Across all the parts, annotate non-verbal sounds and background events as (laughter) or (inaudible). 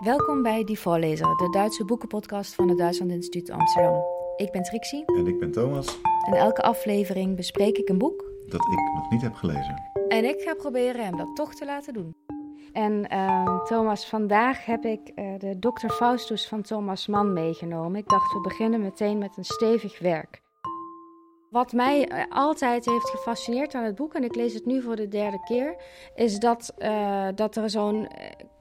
Welkom bij Die Voorlezer, de Duitse boekenpodcast van het Duitsland Instituut Amsterdam. Ik ben Trixie. En ik ben Thomas. En elke aflevering bespreek ik een boek dat ik nog niet heb gelezen. En ik ga proberen hem dat toch te laten doen. En uh, Thomas, vandaag heb ik uh, de Dr. Faustus van Thomas Mann meegenomen. Ik dacht, we beginnen meteen met een stevig werk. Wat mij eh, altijd heeft gefascineerd aan het boek, en ik lees het nu voor de derde keer, is dat, uh, dat er zo'n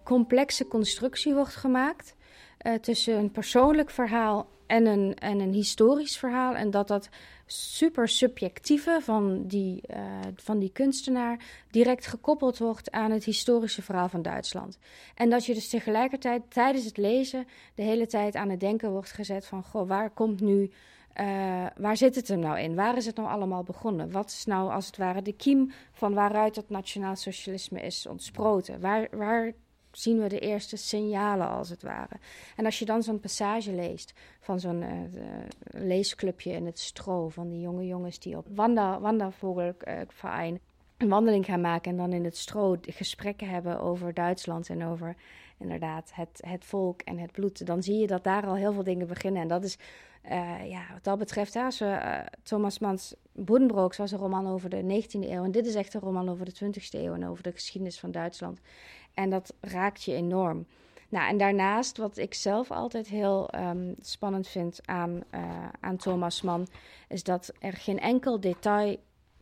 complexe constructie wordt gemaakt uh, tussen een persoonlijk verhaal en een, en een historisch verhaal. En dat dat super subjectieve van die, uh, van die kunstenaar direct gekoppeld wordt aan het historische verhaal van Duitsland. En dat je dus tegelijkertijd tijdens het lezen de hele tijd aan het denken wordt gezet van, goh, waar komt nu uh, waar zit het hem nou in? Waar is het nou allemaal begonnen? Wat is nou als het ware de kiem van waaruit het nationaal socialisme is ontsproten? Waar, waar zien we de eerste signalen als het ware? En als je dan zo'n passage leest van zo'n uh, leesclubje in het stro van die jonge jongens die op Wanda, Wandervogelverein uh, een wandeling gaan maken en dan in het stro gesprekken hebben over Duitsland en over inderdaad het, het volk en het bloed, dan zie je dat daar al heel veel dingen beginnen. En dat is uh, ja, wat dat betreft, als Thomas Mans Boedenbrooks was een roman over de 19e eeuw. En dit is echt een roman over de 20e eeuw en over de geschiedenis van Duitsland. En dat raakt je enorm. Nou, en daarnaast, wat ik zelf altijd heel um, spannend vind aan, uh, aan Thomas Mann, is dat er geen enkel detail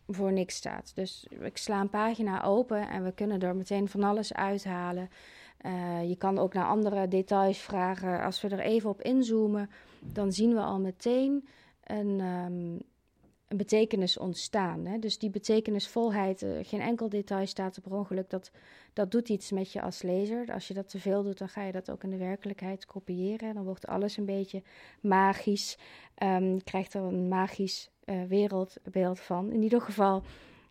voor niks staat. Dus ik sla een pagina open en we kunnen er meteen van alles uithalen. Uh, je kan ook naar andere details vragen. Als we er even op inzoomen, dan zien we al meteen een, um, een betekenis ontstaan. Hè? Dus die betekenisvolheid, uh, geen enkel detail staat op ongeluk, dat, dat doet iets met je als lezer. Als je dat te veel doet, dan ga je dat ook in de werkelijkheid kopiëren. Dan wordt alles een beetje magisch. Je krijgt er een magisch uh, wereldbeeld van. In ieder geval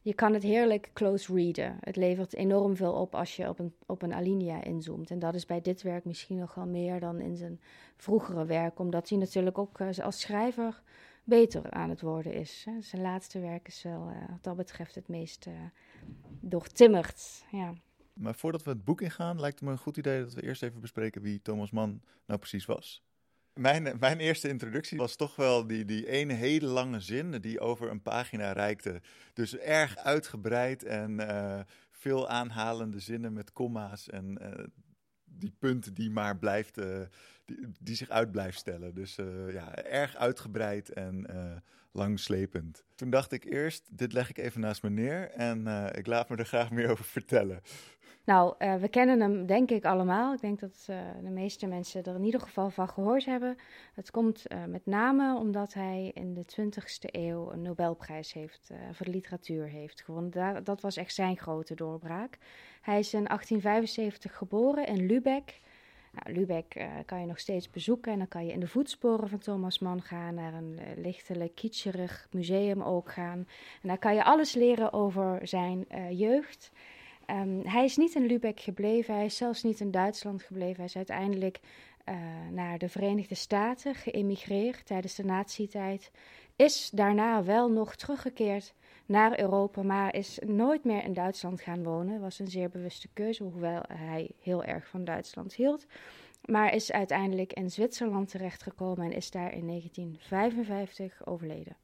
je kan het heerlijk close readen. Het levert enorm veel op als je op een, op een alinea inzoomt. En dat is bij dit werk misschien nog wel meer dan in zijn vroegere werk, omdat hij natuurlijk ook uh, als schrijver beter aan het worden is. Zijn laatste werk is wel, uh, wat dat betreft, het meest uh, doortimmerd. Ja. Maar voordat we het boek ingaan, lijkt het me een goed idee dat we eerst even bespreken wie Thomas Mann nou precies was. Mijn, mijn eerste introductie was toch wel die, die ene hele lange zin die over een pagina reikte. Dus erg uitgebreid en veel aanhalende zinnen met komma's en die punten die maar blijft, die, zich uit blijft stellen. Dus ja, erg uitgebreid en langslepend. Toen dacht ik eerst, dit leg ik even naast me neer en ik laat me er graag meer over vertellen. Nou, uh, we kennen hem denk ik allemaal. Ik denk dat uh, de meeste mensen er in ieder geval van gehoord hebben. Het komt uh, met name omdat hij in de 20e eeuw een Nobelprijs heeft, voor de literatuur heeft gewonnen. Dat was echt zijn grote doorbraak. Hij is in 1875 geboren in Lübeck. Nou, Lübeck kan je nog steeds bezoeken en dan kan je in de voetsporen van Thomas Mann gaan, naar een lichtelijk kitscherig museum ook gaan. En daar kan je alles leren over zijn jeugd. Um, hij is niet in Lübeck gebleven, hij is zelfs niet in Duitsland gebleven. Hij is uiteindelijk naar de Verenigde Staten geëmigreerd tijdens de nazi-tijd. Is daarna wel nog teruggekeerd naar Europa, maar is nooit meer in Duitsland gaan wonen. Was een zeer bewuste keuze, hoewel hij heel erg van Duitsland hield. Maar is uiteindelijk in Zwitserland terechtgekomen en is daar in 1955 overleden.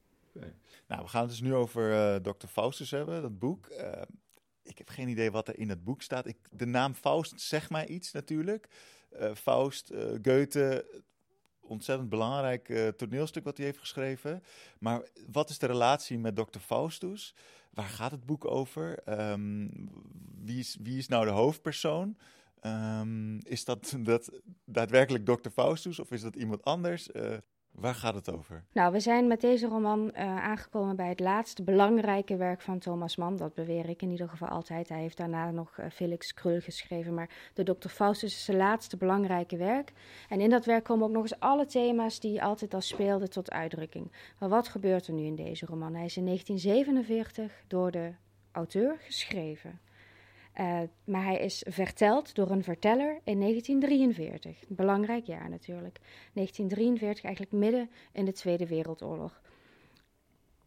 Nou, we gaan het dus nu over uh, Dr. Faustus hebben, dat boek. Uh, ik heb geen idee wat er in het boek staat. Ik, de naam Faust zegt mij iets natuurlijk. Uh, Faust, Goethe, ontzettend belangrijk uh, toneelstuk wat hij heeft geschreven. Maar wat is de relatie met Dr. Faustus? Waar gaat het boek over? Um, wie, is, wie is nou de hoofdpersoon? Um, is dat, (laughs) dat daadwerkelijk Dr. Faustus of is dat iemand anders? Waar gaat het over? Nou, we zijn met deze roman uh, aangekomen bij het laatste belangrijke werk van Thomas Mann. Dat beweer ik in ieder geval altijd. Hij heeft daarna nog uh, Felix Krul geschreven, maar de Dr. Faustus is zijn laatste belangrijke werk. En in dat werk komen ook nog eens alle thema's die altijd al speelden tot uitdrukking. Maar wat gebeurt er nu in deze roman? Hij is in 1947 door de auteur geschreven. Uh, maar hij is verteld door een verteller in 1943. Een belangrijk jaar natuurlijk. 1943, eigenlijk midden in de Tweede Wereldoorlog.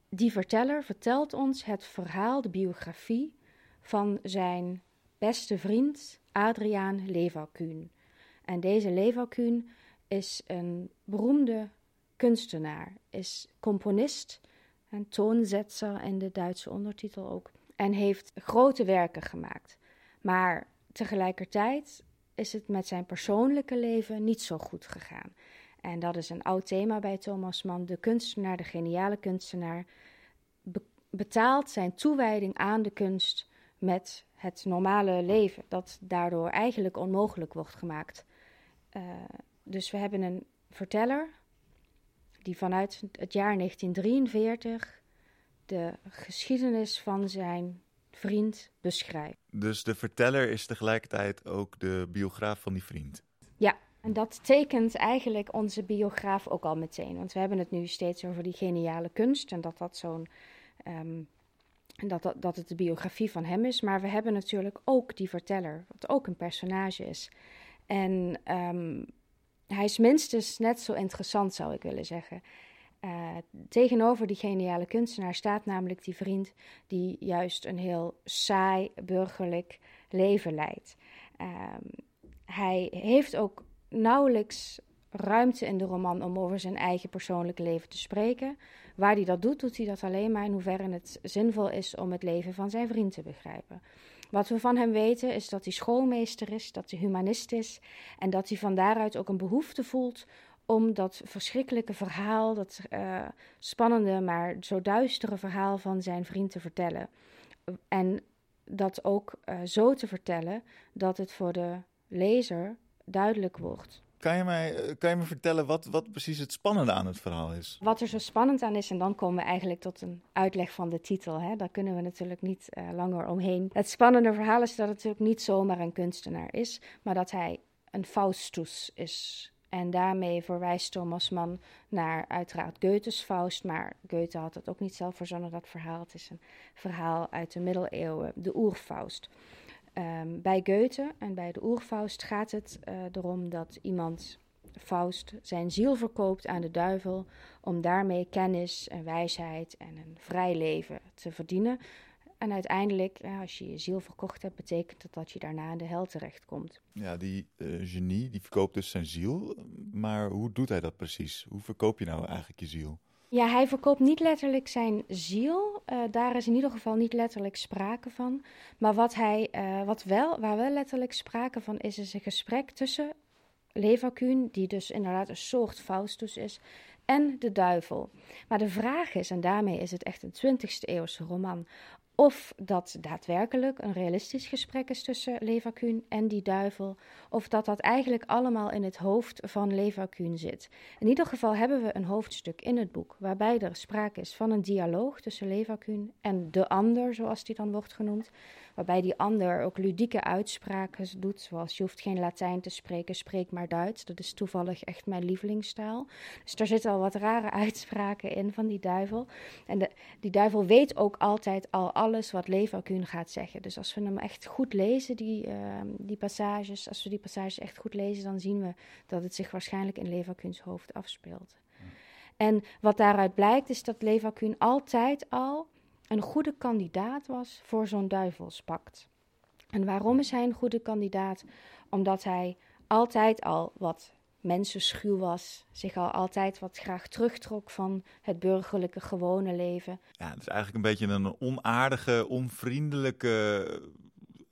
Die verteller vertelt ons het verhaal, de biografie van zijn beste vriend Adriaan Leverkuhn. En deze Leverkuhn is een beroemde kunstenaar, is componist en toonzetzer in de Duitse ondertitel ook. En heeft grote werken gemaakt. Maar tegelijkertijd is het met zijn persoonlijke leven niet zo goed gegaan. En dat is een oud thema bij Thomas Mann. De kunstenaar, de geniale kunstenaar, betaalt zijn toewijding aan de kunst met het normale leven, dat daardoor eigenlijk onmogelijk wordt gemaakt. Uh, dus we hebben een verteller die vanuit het jaar 1943 de geschiedenis van zijn vriend beschrijft. Dus de verteller is tegelijkertijd ook de biograaf van die vriend? Ja, en dat tekent eigenlijk onze biograaf ook al meteen. Want we hebben het nu steeds over die geniale kunst en dat dat zo'n. Um, dat, dat, dat het de biografie van hem is. Maar we hebben natuurlijk ook die verteller, wat ook een personage is. En um, hij is minstens net zo interessant, zou ik willen zeggen. Uh, tegenover die geniale kunstenaar staat namelijk die vriend die juist een heel saai burgerlijk leven leidt. Uh, hij heeft ook nauwelijks ruimte in de roman om over zijn eigen persoonlijk leven te spreken. Waar hij dat doet, doet hij dat alleen maar in hoeverre het zinvol is om het leven van zijn vriend te begrijpen. Wat we van hem weten is dat hij schoolmeester is, dat hij humanist is en dat hij van daaruit ook een behoefte voelt om dat verschrikkelijke verhaal, dat uh, spannende maar zo duistere verhaal van zijn vriend te vertellen. En dat ook uh, zo te vertellen dat het voor de lezer duidelijk wordt. Kan je, mij, eh, kan je me vertellen wat, wat precies het spannende aan het verhaal is? Wat er zo spannend aan is, en dan komen we eigenlijk tot een uitleg van de titel. Hè? Daar kunnen we natuurlijk niet uh, langer omheen. Het spannende verhaal is dat het natuurlijk niet zomaar een kunstenaar is, maar dat hij een Faustus is. En daarmee verwijst Thomas Mann naar uiteraard Goethes Faust, maar Goethe had het ook niet zelf verzonnen, dat verhaal. Het is een verhaal uit de middeleeuwen, de Oerfaust. Um, bij Goethe en bij de Oerfaust gaat het uh, erom dat iemand, Faust, zijn ziel verkoopt aan de duivel om daarmee kennis en wijsheid en een vrij leven te verdienen. En uiteindelijk, ja, als je je ziel verkocht hebt, betekent dat dat je daarna in de hel terechtkomt. Ja, die uh, genie die verkoopt dus zijn ziel. Maar hoe doet hij dat precies? Hoe verkoop je nou eigenlijk je ziel? Ja, hij verkoopt niet letterlijk zijn ziel. Uh, daar is in ieder geval niet letterlijk sprake van. Maar wat hij, uh, wat wel, waar wel letterlijk sprake van is, is een gesprek tussen Leverkuhn, die dus inderdaad een soort Faustus is, en de duivel. Maar de vraag is, en daarmee is het echt een 20e eeuwse roman, of dat daadwerkelijk een realistisch gesprek is tussen Leverkuhn en die duivel, of dat dat eigenlijk allemaal in het hoofd van Leverkuhn zit. In ieder geval hebben we een hoofdstuk in het boek waarbij er sprake is van een dialoog tussen Leverkuhn en de ander, zoals die dan wordt genoemd, waarbij die ander ook ludieke uitspraken doet, zoals je hoeft geen Latijn te spreken, spreek maar Duits. Dat is toevallig echt mijn lievelingstaal. Dus daar zitten al wat rare (laughs) uitspraken in van die duivel. En de, die duivel weet ook altijd al alles wat Leverkuhn gaat zeggen. Dus als we hem echt goed lezen, die, uh, die passages, als we die passages echt goed lezen, dan zien we dat het zich waarschijnlijk in Leverkuhns hoofd afspeelt. En wat daaruit blijkt is dat Leverkuhn altijd al een goede kandidaat was voor zo'n duivelspact. En waarom is hij een goede kandidaat? Omdat hij altijd al wat mensenschuw was, zich al altijd wat graag terugtrok van het burgerlijke gewone leven. Ja, het is eigenlijk een beetje een onaardige, onvriendelijke,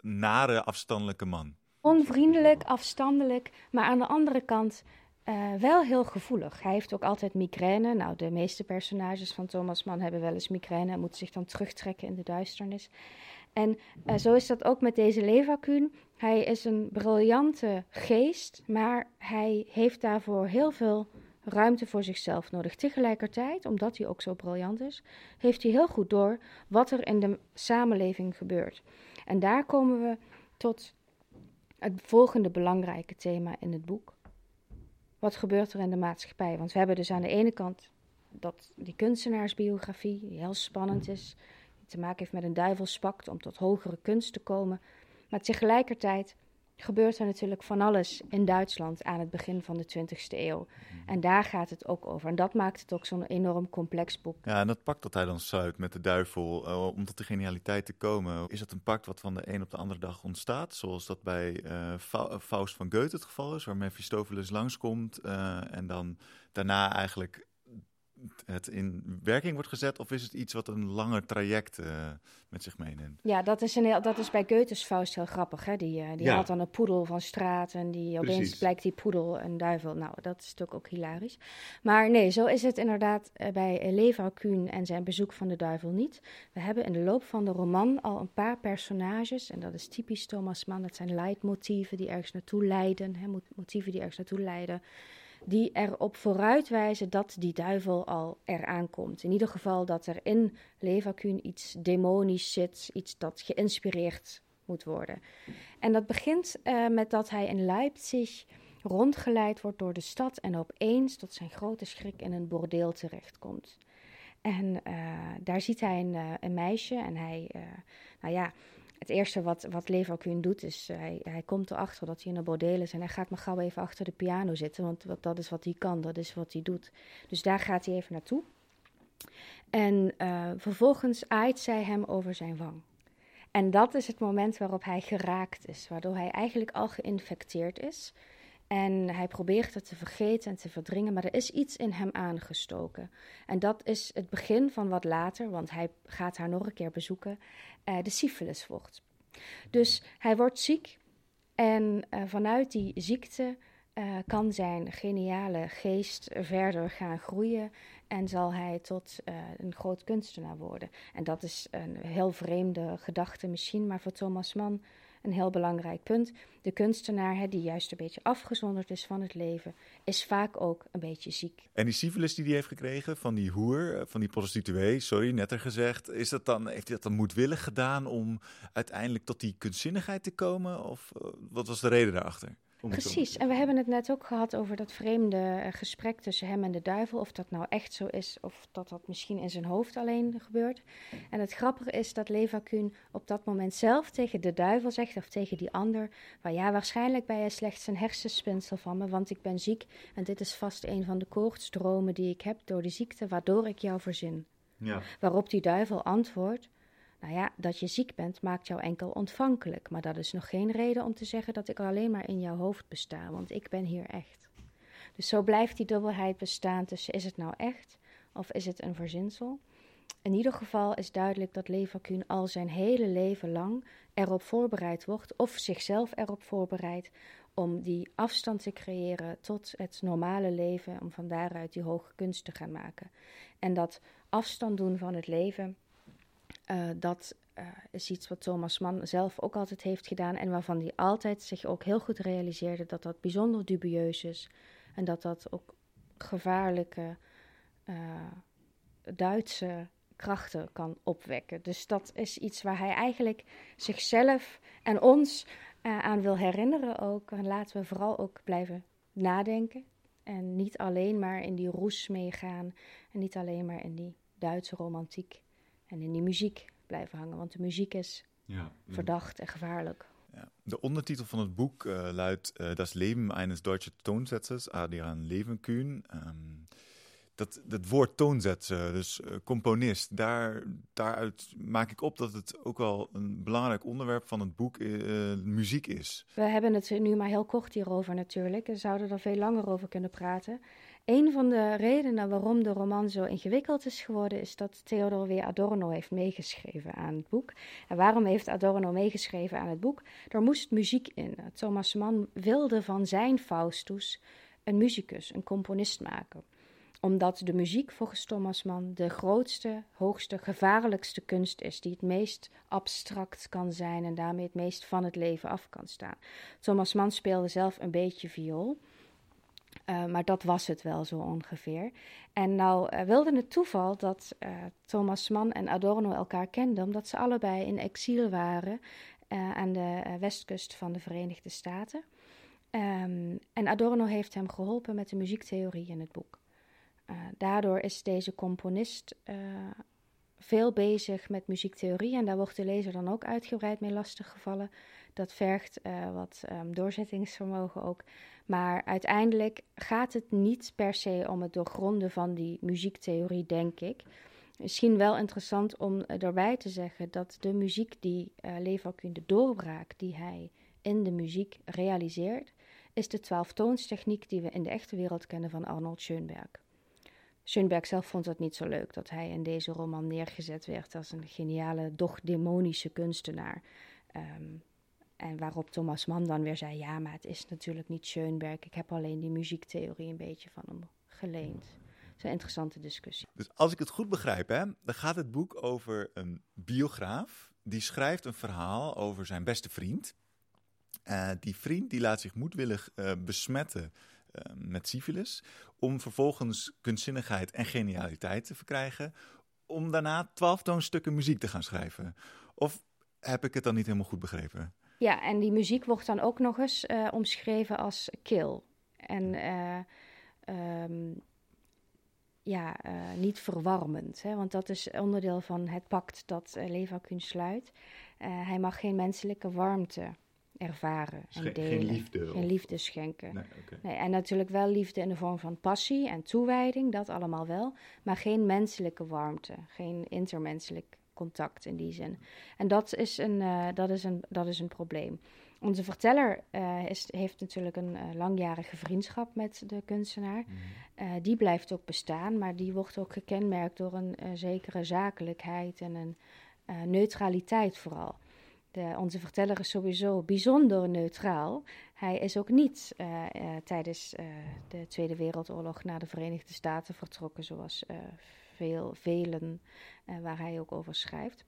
nare, afstandelijke man. Onvriendelijk, afstandelijk, maar aan de andere kant uh, wel heel gevoelig. Hij heeft ook altijd migraine. Nou, de meeste personages van Thomas Mann hebben wel eens migraine en moeten zich dan terugtrekken in de duisternis. En uh, zo is dat ook met deze Levakuun. Hij is een briljante geest, maar hij heeft daarvoor heel veel ruimte voor zichzelf nodig. Tegelijkertijd, omdat hij ook zo briljant is, heeft hij heel goed door wat er in de samenleving gebeurt. En daar komen we tot het volgende belangrijke thema in het boek. Wat gebeurt er in de maatschappij? Want we hebben dus aan de ene kant dat, die kunstenaarsbiografie, die heel spannend is, te maken heeft met een duivelspact om tot hogere kunst te komen. Maar tegelijkertijd gebeurt er natuurlijk van alles in Duitsland aan het begin van de 20e eeuw. Mhm. En daar gaat het ook over. En dat maakt het ook zo'n enorm complex boek. Ja, en dat pact dat hij dan sluit met de duivel uh, om tot de genialiteit te komen. Is dat een pact wat van de een op de andere dag ontstaat? Zoals dat bij uh, Faust van Goethe het geval is, waar Mephistopheles langskomt uh, en dan daarna eigenlijk het in werking wordt gezet? Of is het iets wat een langer traject uh, met zich meeneemt? Ja, dat is, een heel, dat is bij Goethe's Faust heel grappig. Hè? Die, uh, die ja. had dan een poedel van straat en die, opeens blijkt die poedel een duivel. Nou, dat is natuurlijk ook hilarisch. Maar nee, zo is het inderdaad uh, bij Leva Kuhn en zijn bezoek van de duivel niet. We hebben in de loop van de roman al een paar personages. En dat is typisch Thomas Mann. Dat zijn leidmotieven die ergens naartoe leiden. Hè? Motieven die ergens naartoe leiden die erop vooruitwijzen dat die duivel al eraan komt. In ieder geval dat er in Leverkusen iets demonisch zit, iets dat geïnspireerd moet worden. En dat begint uh, met dat hij in Leipzig rondgeleid wordt door de stad en opeens tot zijn grote schrik in een bordeel terechtkomt. En uh, daar ziet hij een, uh, een meisje en hij, nou ja, het eerste wat, wat doet, is uh, hij, hij komt erachter dat hij in een bordeel is. En hij gaat maar gauw even achter de piano zitten, want dat is wat hij kan, dat is wat hij doet. Dus daar gaat hij even naartoe. En uh, vervolgens aait zij hem over zijn wang. En dat is het moment waarop hij geraakt is, waardoor hij eigenlijk al geïnfecteerd is. En hij probeert het te vergeten en te verdringen, maar er is iets in hem aangestoken. En dat is het begin van wat later, want hij gaat haar nog een keer bezoeken, uh, de syfilis wordt. Dus hij wordt ziek en uh, vanuit die ziekte uh, kan zijn geniale geest verder gaan groeien en zal hij tot een groot kunstenaar worden. En dat is een heel vreemde gedachte misschien, maar voor Thomas Mann een heel belangrijk punt. De kunstenaar, die juist een beetje afgezonderd is van het leven, is vaak ook een beetje ziek. En die syfilis die hij heeft gekregen van die hoer, eh, van die prostituee, sorry, net er gezegd, is dat dan, heeft hij dat dan moedwillig gedaan om uiteindelijk tot die kunstzinnigheid te komen? Of uh, wat was de reden daarachter? Precies, en we hebben het net ook gehad over dat vreemde eh, gesprek tussen hem en de duivel. Of dat nou echt zo is, of dat dat misschien in zijn hoofd alleen gebeurt. En het grappige is dat Leverkusen op dat moment zelf tegen de duivel zegt, of tegen die ander: van ja, waarschijnlijk ben je slechts een hersenspinsel van me, want ik ben ziek. En dit is vast een van de koortsdromen die ik heb door de ziekte, waardoor ik jou verzin. Ja. Waarop die duivel antwoordt: nou ja, dat je ziek bent maakt jou enkel ontvankelijk, maar dat is nog geen reden om te zeggen dat ik alleen maar in jouw hoofd besta, want ik ben hier echt. Dus zo blijft die dubbelheid bestaan tussen is het nou echt of is het een verzinsel? In ieder geval is duidelijk dat Leverkusen al zijn hele leven lang erop voorbereid wordt, of zichzelf erop voorbereidt, om die afstand te creëren tot het normale leven, om van daaruit die hoge kunst te gaan maken. En dat afstand doen van het leven, uh, dat uh, is iets wat Thomas Mann zelf ook altijd heeft gedaan en waarvan hij altijd zich ook heel goed realiseerde dat dat bijzonder dubieus is en dat dat ook gevaarlijke uh, Duitse krachten kan opwekken. Dus dat is iets waar hij eigenlijk zichzelf en ons aan wil herinneren ook. En laten we vooral ook blijven nadenken en niet alleen maar in die roes meegaan en niet alleen maar in die Duitse romantiek en in die muziek blijven hangen. Want de muziek is ja, verdacht en gevaarlijk. Ja. De ondertitel van het boek uh, luidt uh, Das Leben eines deutschen Tonsetzers, Adrian Levenkühn. Um, dat, dat woord toonzetzer, dus uh, componist, daar, daaruit maak ik op dat het ook wel een belangrijk onderwerp van het boek muziek is. We hebben het nu maar heel kort hierover natuurlijk. We zouden er veel langer over kunnen praten. Een van de redenen waarom de roman zo ingewikkeld is geworden, is dat Theodor W. Adorno heeft meegeschreven aan het boek. En waarom heeft Adorno meegeschreven aan het boek? Er moest muziek in. Thomas Mann wilde van zijn Faustus een muzikus, een componist maken omdat de muziek volgens Thomas Mann de grootste, hoogste, gevaarlijkste kunst is, die het meest abstract kan zijn en daarmee het meest van het leven af kan staan. Thomas Mann speelde zelf een beetje viool. Uh, maar dat was het wel zo ongeveer. En nou uh, wilde het toeval dat uh, Thomas Mann en Adorno elkaar kenden, omdat ze allebei in exil waren aan de westkust van de Verenigde Staten. Um, en Adorno heeft hem geholpen met de muziektheorie in het boek. daardoor is deze componist veel bezig met muziektheorie en daar wordt de lezer dan ook uitgebreid mee lastiggevallen. Dat vergt wat um, doorzettingsvermogen ook. Maar uiteindelijk gaat het niet per se om het doorgronden van die muziektheorie, denk ik. Misschien wel interessant om erbij te zeggen dat de muziek die uh, Leeuw de doorbraak die hij in de muziek realiseert, is de twaalftoonstechniek die we in de echte wereld kennen van Arnold Schoenberg. Schoenberg zelf vond het niet zo leuk dat hij in deze roman neergezet werd als een geniale, doch demonische kunstenaar. Um, en waarop Thomas Mann dan weer zei: Ja, maar het is natuurlijk niet Schoenberg. Ik heb alleen die muziektheorie een beetje van hem geleend. Dat is een interessante discussie. Dus als ik het goed begrijp, hè, dan gaat het boek over een biograaf. Die schrijft een verhaal over zijn beste vriend. Uh, die vriend die laat zich moedwillig uh, besmetten uh, met syfilis. Om vervolgens kunstzinnigheid en genialiteit te verkrijgen. Om daarna twaalf toonstukken muziek te gaan schrijven. Of heb ik het dan niet helemaal goed begrepen? Ja, en die muziek wordt dan ook nog eens uh, omschreven als kill. En uh, um, ja, uh, niet verwarmend, hè, want dat is onderdeel van het pact dat uh, sluit. hij mag geen menselijke warmte ervaren en delen. Geen liefde? Geen liefde schenken. Nee, okay. nee, en natuurlijk wel liefde in de vorm van passie en toewijding, dat allemaal wel. Maar geen menselijke warmte, geen intermenselijk contact in die zin. En dat is een, uh, dat is een, dat is een probleem. Onze verteller uh, is, heeft natuurlijk een uh, langjarige vriendschap met de kunstenaar. Mm. die blijft ook bestaan, maar die wordt ook gekenmerkt door een zekere zakelijkheid en een neutraliteit vooral. De, onze verteller is sowieso bijzonder neutraal. Hij is ook niet tijdens de Tweede Wereldoorlog naar de Verenigde Staten vertrokken, zoals veel, velen uh, waar hij ook over schrijft.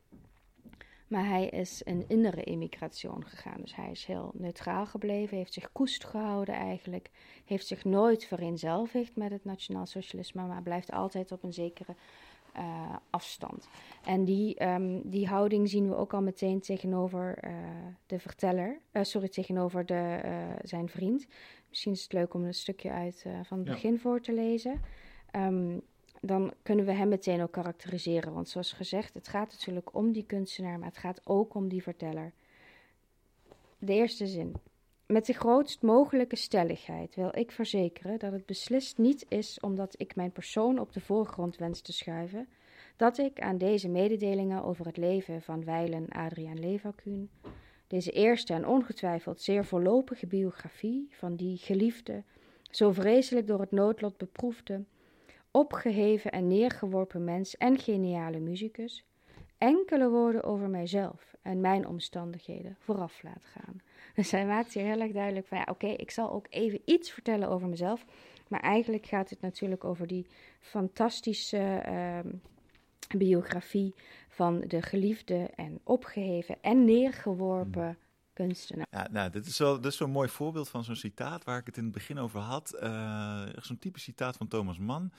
Maar hij is een innere immigratie gegaan. Dus hij is heel neutraal gebleven, heeft zich koest gehouden eigenlijk. Heeft zich nooit vereenzelvigd met het nationaal socialisme, maar blijft altijd op een zekere uh, afstand. En die, um, die houding zien we ook al meteen tegenover uh, de verteller, uh, sorry, tegenover de, zijn vriend. Misschien is het leuk om een stukje uit van het begin voor te lezen. Um, dan kunnen we hem meteen ook karakteriseren. Want zoals gezegd, het gaat natuurlijk om die kunstenaar, maar het gaat ook om die verteller. De eerste zin. Met de grootst mogelijke stelligheid wil ik verzekeren dat het beslist niet is omdat ik mijn persoon op de voorgrond wens te schuiven, dat ik aan deze mededelingen over het leven van wijlen Adriaan Levakuun, deze eerste en ongetwijfeld zeer voorlopige biografie van die geliefde, zo vreselijk door het noodlot beproefde, opgeheven en neergeworpen mens en geniale muzikus, enkele woorden over mijzelf en mijn omstandigheden vooraf laat gaan. Dus hij maakt hier heel erg duidelijk van ja, oké, ik zal ook even iets vertellen over mezelf. Maar eigenlijk gaat het natuurlijk over die fantastische uh, biografie van de geliefde en opgeheven en neergeworpen kunstenaar. Ja, nou, dit is wel, dit is een mooi voorbeeld van zo'n citaat waar ik het in het begin over had. Uh, zo'n type citaat van Thomas Mann.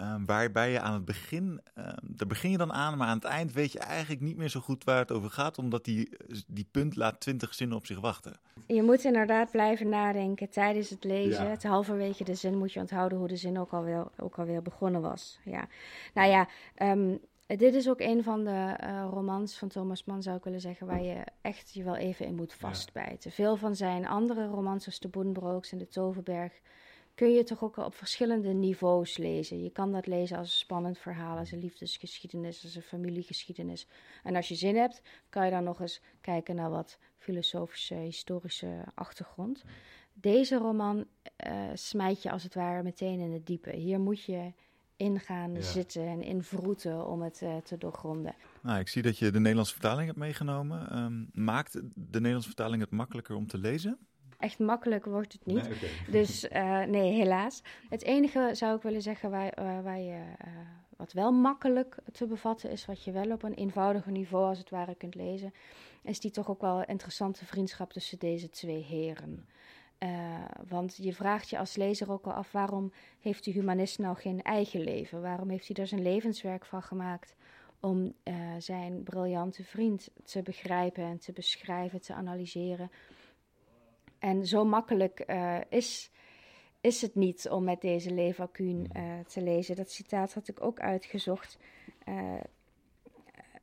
Um, waarbij je aan het begin, um, daar begin je dan aan, maar aan het eind weet je eigenlijk niet meer zo goed waar het over gaat, omdat die, die punt laat twintig zinnen op zich wachten. Je moet inderdaad blijven nadenken tijdens het lezen. Ja. Het halverwege de zin moet je onthouden hoe de zin ook alweer, ook alweer begonnen was. Ja. Nou ja, um, dit is ook een van de uh, romans van Thomas Mann, zou ik willen zeggen, waar je echt je wel even in moet vastbijten. Ja. Veel van zijn andere romans, zoals De Boenbrooks en De Toverberg, kun je toch ook op verschillende niveaus lezen. Je kan dat lezen als een spannend verhaal, als een liefdesgeschiedenis, als een familiegeschiedenis. En als je zin hebt, kan je dan nog eens kijken naar wat filosofische, historische achtergrond. Deze roman uh, smijt je als het ware meteen in het diepe. Hier moet je ingaan ja. zitten en invroeten om het uh, te doorgronden. Nou, ik zie dat je de Nederlandse vertaling hebt meegenomen. Um, maakt de Nederlandse vertaling het makkelijker om te lezen? Echt makkelijk wordt het niet. Nee, okay. (laughs) Dus uh, nee, helaas. Het enige zou ik willen zeggen waar, waar je, uh, wat wel makkelijk te bevatten is, wat je wel op een eenvoudiger niveau als het ware kunt lezen, is die toch ook wel interessante vriendschap tussen deze twee heren. want je vraagt je als lezer ook al af waarom heeft die humanist nou geen eigen leven? Waarom heeft hij er zijn levenswerk van gemaakt om zijn briljante vriend te begrijpen en te beschrijven, te analyseren? En zo makkelijk uh, is, is het niet om met deze Levacuun uh, te lezen. Dat citaat had ik ook uitgezocht. Uh,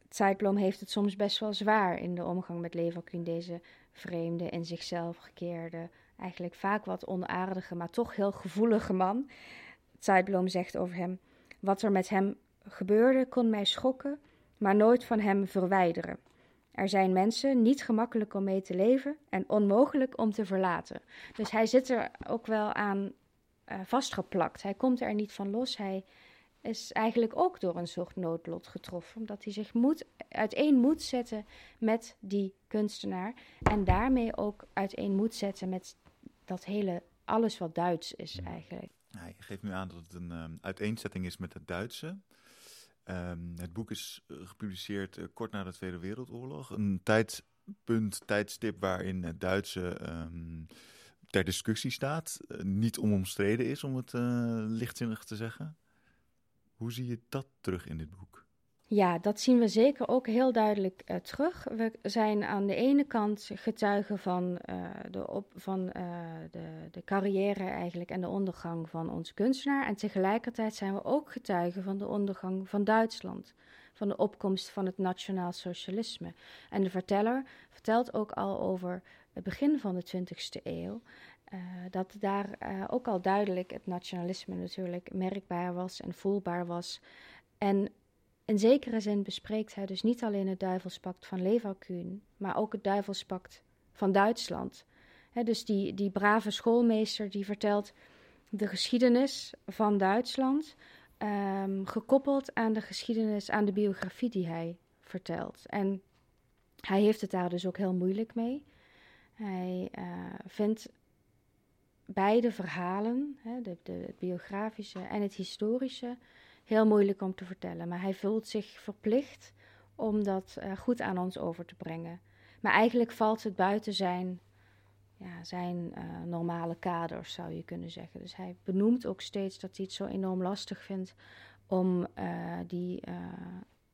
Zeitblom heeft het soms best wel zwaar in de omgang met Leverkusen, deze vreemde, in zichzelf gekeerde, eigenlijk vaak wat onaardige, maar toch heel gevoelige man. Zeitblom zegt over hem: Wat er met hem gebeurde kon mij schokken, maar nooit van hem verwijderen. Er zijn mensen niet gemakkelijk om mee te leven en onmogelijk om te verlaten. Dus hij zit er ook wel aan uh, vastgeplakt. Hij komt er niet van los. Hij is eigenlijk ook door een soort noodlot getroffen, omdat hij zich moet, uiteen moet zetten met die kunstenaar en daarmee ook uiteen moet zetten met dat hele, alles wat Duits is eigenlijk. Je geeft nu aan dat het een um, uiteenzetting is met het Duitse. Um, het boek is uh, gepubliceerd uh, kort na de Tweede Wereldoorlog. Een tijdpunt, tijdstip waarin het Duitse um, ter discussie staat. Uh, niet onomstreden is, om het lichtzinnig te zeggen. Hoe zie je dat terug in dit boek? Ja, dat zien we zeker ook heel duidelijk uh, terug. We zijn aan de ene kant getuigen van, uh, de, op, van uh, de, de carrière eigenlijk en de ondergang van onze kunstenaar. En tegelijkertijd zijn we ook getuigen van de ondergang van Duitsland. Van de opkomst van het nationaal socialisme. En de verteller vertelt ook al over het begin van de 20e eeuw. dat daar ook al duidelijk het nationalisme natuurlijk merkbaar was en voelbaar was. En in zekere zin bespreekt hij dus niet alleen het duivelspact van Leverkusen, maar ook het duivelspact van Duitsland. dus die, die brave schoolmeester die vertelt de geschiedenis van Duitsland, um, gekoppeld aan de geschiedenis, aan de biografie die hij vertelt. En hij heeft het daar dus ook heel moeilijk mee. Hij uh, vindt beide verhalen, de, de, het biografische en het historische, heel moeilijk om te vertellen. Maar hij voelt zich verplicht om dat uh, goed aan ons over te brengen. Maar eigenlijk valt het buiten zijn, ja, zijn uh, normale kaders, zou je kunnen zeggen. Dus hij benoemt ook steeds dat hij het zo enorm lastig vindt om uh, die,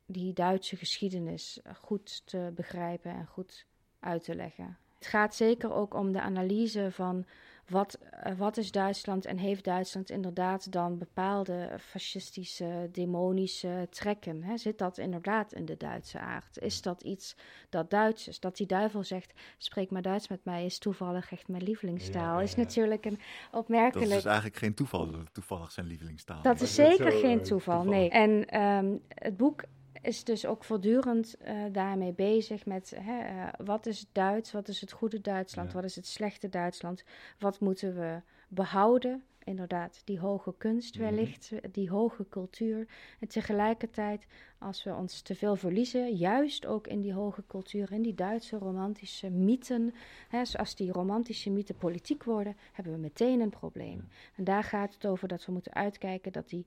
die Duitse geschiedenis goed te begrijpen en goed uit te leggen. Het gaat zeker ook om de analyse van wat, uh, wat is Duitsland en heeft Duitsland inderdaad dan bepaalde fascistische, demonische trekken? Hè? Zit dat inderdaad in de Duitse aard? Is dat iets dat Duits is? Dat die duivel zegt, spreek maar Duits met mij, is toevallig echt mijn lievelingstaal. Ja, ja, ja. Is natuurlijk een opmerkelijk... Dat is eigenlijk geen toeval dat het toevallig zijn lievelingstaal Dat is zeker geen toeval, nee. En um, het boek is dus ook voortdurend uh, daarmee bezig met hè, uh, wat is Duits, wat is het goede Duitsland, ja. wat is het slechte Duitsland, wat moeten we behouden. Inderdaad, die hoge kunst wellicht, mm-hmm. die hoge cultuur. En tegelijkertijd, als we ons te veel verliezen, juist ook in die hoge cultuur, in die Duitse romantische mythen, hè, als die romantische mythen politiek worden, hebben we meteen een probleem. Ja. En daar gaat het over dat we moeten uitkijken dat die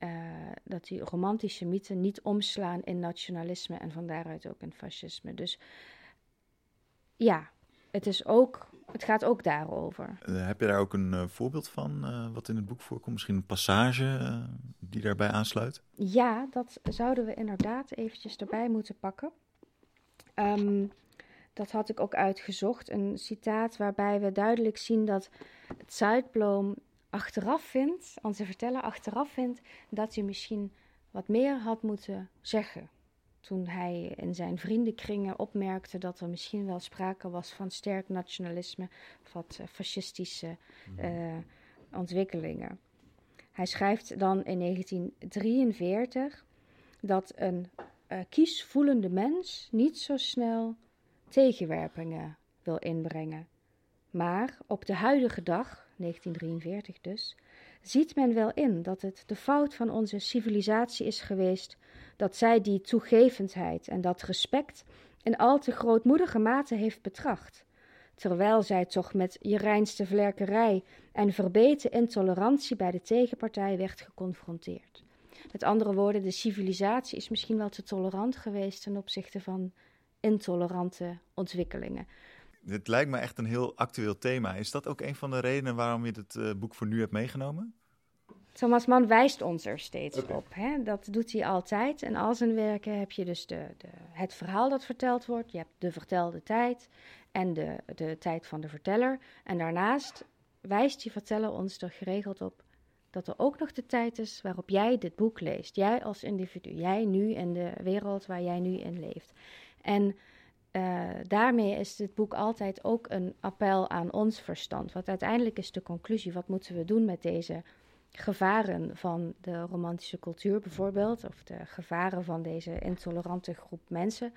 uh, dat die romantische mythen niet omslaan in nationalisme en van daaruit ook in fascisme. Dus ja, het, is ook, het gaat ook daarover. Uh, heb je daar ook een uh, voorbeeld van wat in het boek voorkomt? Misschien een passage die daarbij aansluit? Ja, dat zouden we inderdaad eventjes erbij moeten pakken. Um, dat had ik ook uitgezocht. Een citaat waarbij we duidelijk zien dat het Zuidbloem achteraf vindt, onze verteller achteraf vindt, dat hij misschien wat meer had moeten zeggen. Toen hij in zijn vriendenkringen opmerkte dat er misschien wel sprake was van sterk nationalisme, wat uh, fascistische uh, ontwikkelingen. Hij schrijft dan in 1943 dat een uh, kiesvoelende mens niet zo snel tegenwerpingen wil inbrengen. Maar op de huidige dag 1943 dus, ziet men wel in dat het de fout van onze civilisatie is geweest dat zij die toegevendheid en dat respect in al te grootmoedige mate heeft betracht, terwijl zij toch met je reinste vlerkerij en verbeten intolerantie bij de tegenpartij werd geconfronteerd. Met andere woorden, de civilisatie is misschien wel te tolerant geweest ten opzichte van intolerante ontwikkelingen. Dit lijkt me echt een heel actueel thema. Is dat ook een van de redenen waarom je het uh, boek voor nu hebt meegenomen? Thomas Mann wijst ons er steeds okay. op. Hè? Dat doet hij altijd. En al zijn werken heb je dus de, de, het verhaal dat verteld wordt. Je hebt de vertelde tijd en de, de tijd van de verteller. En daarnaast wijst die verteller ons er geregeld op dat er ook nog de tijd is waarop jij dit boek leest. Jij als individu, jij nu in de wereld waar jij nu in leeft. En uh, daarmee is dit boek altijd ook een appel aan ons verstand. Want uiteindelijk is de conclusie: wat moeten we doen met deze gevaren van de romantische cultuur bijvoorbeeld, of de gevaren van deze intolerante groep mensen?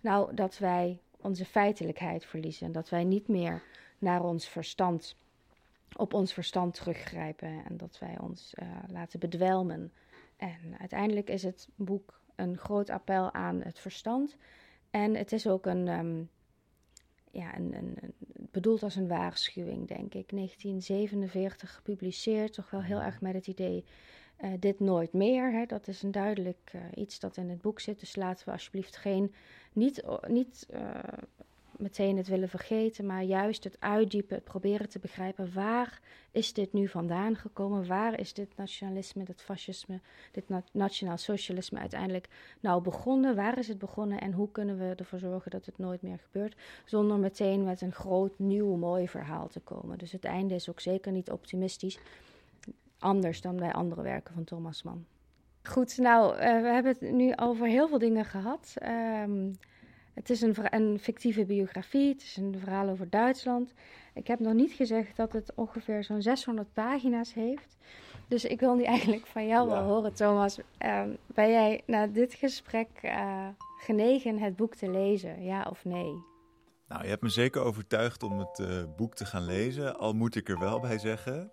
Nou, dat wij onze feitelijkheid verliezen. Dat wij niet meer naar ons verstand, op ons verstand teruggrijpen en dat wij ons uh, laten bedwelmen. En uiteindelijk is het boek een groot appel aan het verstand. En het is ook een, um, ja, een, een, een, bedoeld als een waarschuwing, denk ik. 1947 gepubliceerd, toch wel heel erg met het idee uh, dit nooit meer. Hè. Dat is een duidelijk uh, iets dat in het boek zit. Dus laten we alsjeblieft geen, niet, niet uh, meteen het willen vergeten, maar juist het uitdiepen, het proberen te begrijpen. Waar is dit nu vandaan gekomen? Waar is dit nationalisme, dit fascisme, dit na nationaal socialisme uiteindelijk nou begonnen? Waar is het begonnen en hoe kunnen we ervoor zorgen dat het nooit meer gebeurt? Zonder meteen met een groot, nieuw, mooi verhaal te komen. Dus het einde is ook zeker niet optimistisch anders dan bij andere werken van Thomas Mann. Goed, nou, uh, we hebben het nu over heel veel dingen gehad. Um, het is een, een, fictieve biografie, het is een verhaal over Duitsland. Ik heb nog niet gezegd dat het ongeveer zo'n 600 pagina's heeft. Dus ik wil nu eigenlijk van jou ja. wel horen, Thomas. Um, ben jij na dit gesprek uh, genegen het boek te lezen, ja of nee? Nou, je hebt me zeker overtuigd om het uh, boek te gaan lezen, al moet ik er wel bij zeggen.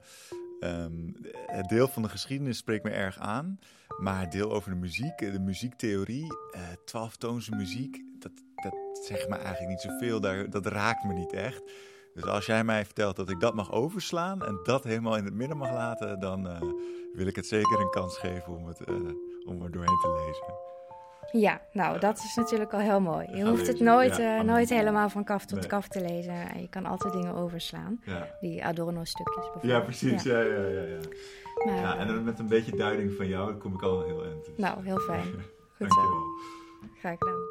Um, het deel van de geschiedenis spreekt me erg aan. Maar deel over de muziek, de muziektheorie, uh, twaalftoonse muziek, dat, dat zegt me eigenlijk niet zoveel. Daar, dat raakt me niet echt. Dus als jij mij vertelt dat ik dat mag overslaan en dat helemaal in het midden mag laten, dan uh, wil ik het zeker een kans geven om, het, uh, om er doorheen te lezen. Ja, nou, dat is natuurlijk al heel mooi. Je hoeft het nooit, ja, uh, nooit helemaal van kaf tot nee. kaf te lezen. Je kan altijd dingen overslaan. Ja. Die Adorno-stukjes bijvoorbeeld. Ja, precies. Ja. Ja, ja, ja, Maar, ja, en met een beetje duiding van jou kom ik al heel eind. Dus. Nou, heel fijn. (laughs) Goed Dankjewel. zo. Graag gedaan.